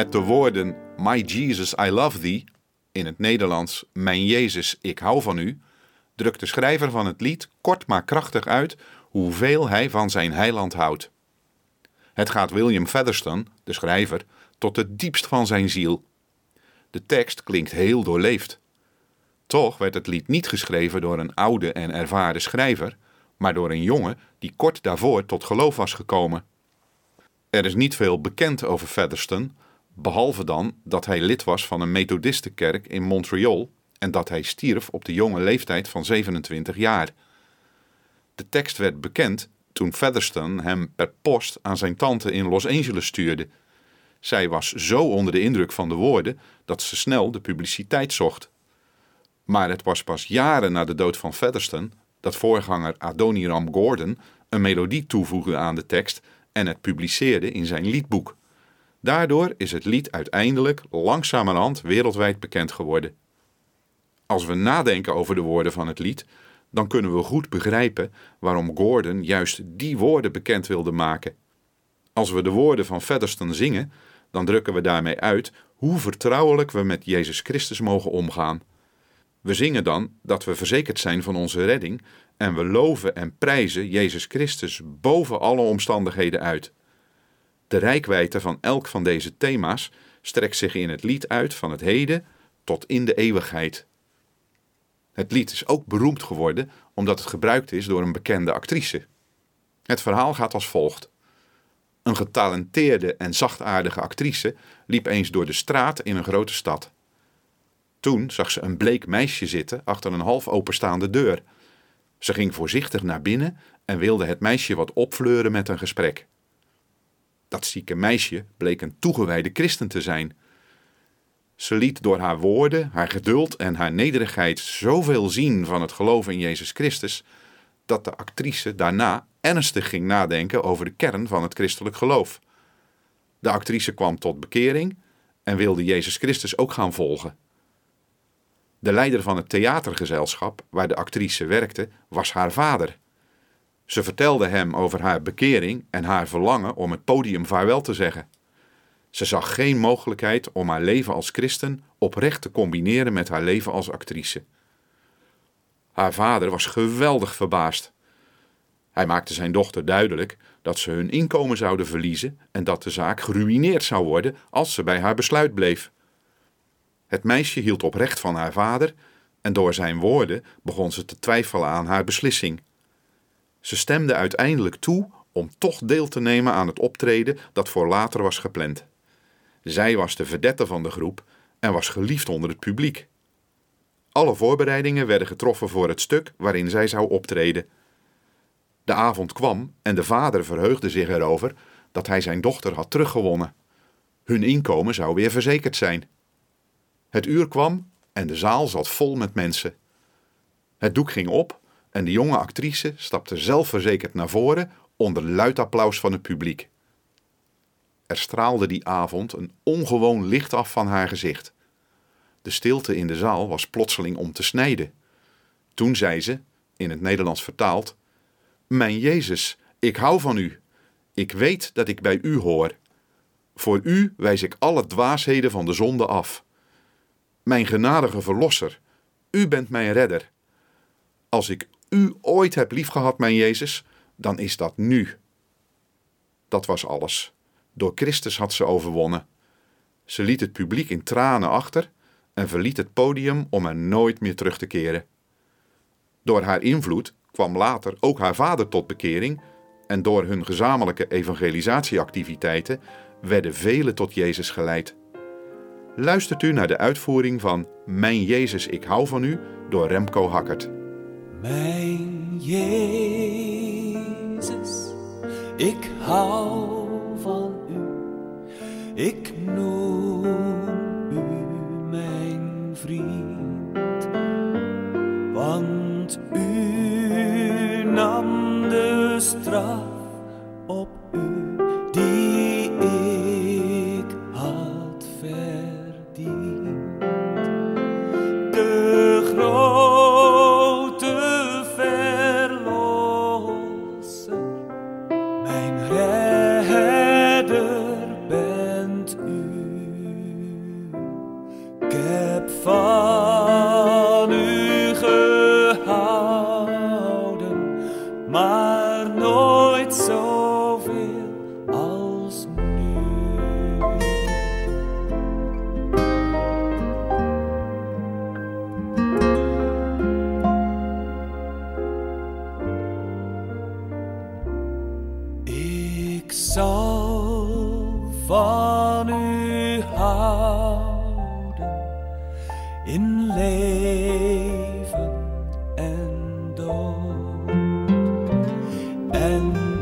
Met de woorden My Jesus, I love thee, in het Nederlands Mijn Jezus, ik hou van u, drukt de schrijver van het lied kort maar krachtig uit hoeveel hij van zijn heiland houdt. Het gaat William Featherstone, de schrijver, tot het diepst van zijn ziel. De tekst klinkt heel doorleefd. Toch werd het lied niet geschreven door een oude en ervaren schrijver, maar door een jongen die kort daarvoor tot geloof was gekomen. Er is niet veel bekend over Featherstone, behalve dan dat hij lid was van een Methodistenkerk in Montreal en dat hij stierf op de jonge leeftijd van 27 jaar. De tekst werd bekend toen Featherstone hem per post aan zijn tante in Los Angeles stuurde. Zij was zo onder de indruk van de woorden dat ze snel de publiciteit zocht. Maar het was pas jaren na de dood van Featherstone dat voorganger Adoniram Gordon een melodie toevoegde aan de tekst en het publiceerde in zijn liedboek. Daardoor is het lied uiteindelijk langzamerhand wereldwijd bekend geworden. Als we nadenken over de woorden van het lied, dan kunnen we goed begrijpen waarom Gordon juist die woorden bekend wilde maken. Als we de woorden van Featherstone zingen, dan drukken we daarmee uit hoe vertrouwelijk we met Jezus Christus mogen omgaan. We zingen dan dat we verzekerd zijn van onze redding en we loven en prijzen Jezus Christus boven alle omstandigheden uit. De rijkwijde van elk van deze thema's strekt zich in het lied uit van het heden tot in de eeuwigheid. Het lied is ook beroemd geworden omdat het gebruikt is door een bekende actrice. Het verhaal gaat als volgt. Een getalenteerde en zachtaardige actrice liep eens door de straat in een grote stad. Toen zag ze een bleek meisje zitten achter een half openstaande deur. Ze ging voorzichtig naar binnen en wilde het meisje wat opfleuren met een gesprek. Dat zieke meisje bleek een toegewijde christen te zijn. Ze liet door haar woorden, haar geduld en haar nederigheid zoveel zien van het geloof in Jezus Christus, dat de actrice daarna ernstig ging nadenken over de kern van het christelijk geloof. De actrice kwam tot bekering en wilde Jezus Christus ook gaan volgen. De leider van het theatergezelschap waar de actrice werkte, was haar vader. Ze vertelde hem over haar bekering en haar verlangen om het podium vaarwel te zeggen. Ze zag geen mogelijkheid om haar leven als christen oprecht te combineren met haar leven als actrice. Haar vader was geweldig verbaasd. Hij maakte zijn dochter duidelijk dat ze hun inkomen zouden verliezen en dat de zaak geruïneerd zou worden als ze bij haar besluit bleef. Het meisje hield oprecht van haar vader en door zijn woorden begon ze te twijfelen aan haar beslissing. Ze stemde uiteindelijk toe om toch deel te nemen aan het optreden dat voor later was gepland. Zij was de vedette van de groep en was geliefd onder het publiek. Alle voorbereidingen werden getroffen voor het stuk waarin zij zou optreden. De avond kwam en de vader verheugde zich erover dat hij zijn dochter had teruggewonnen. Hun inkomen zou weer verzekerd zijn. Het uur kwam en de zaal zat vol met mensen. Het doek ging op en de jonge actrice stapte zelfverzekerd naar voren onder luid applaus van het publiek. Er straalde die avond een ongewoon licht af van haar gezicht. De stilte in de zaal was plotseling om te snijden. Toen zei ze, in het Nederlands vertaald: Mijn Jezus, ik hou van u. Ik weet dat ik bij u hoor. Voor u wijs ik alle dwaasheden van de zonde af. Mijn genadige verlosser, u bent mijn redder. Als ik u ooit heb liefgehad, mijn Jezus, dan is dat nu. Dat was alles. Door Christus had ze overwonnen. Ze liet het publiek in tranen achter en verliet het podium om er nooit meer terug te keren. Door haar invloed kwam later ook haar vader tot bekering en door hun gezamenlijke evangelisatieactiviteiten werden velen tot Jezus geleid. Luistert u naar de uitvoering van Mijn Jezus, ik hou van u door Remco Hakkert. Mijn Jezus, ik hou van u. Ik noem u mijn vriend, want u nam de straf op u maar nooit zoveel als nu. Ik zal van u houden in leven friend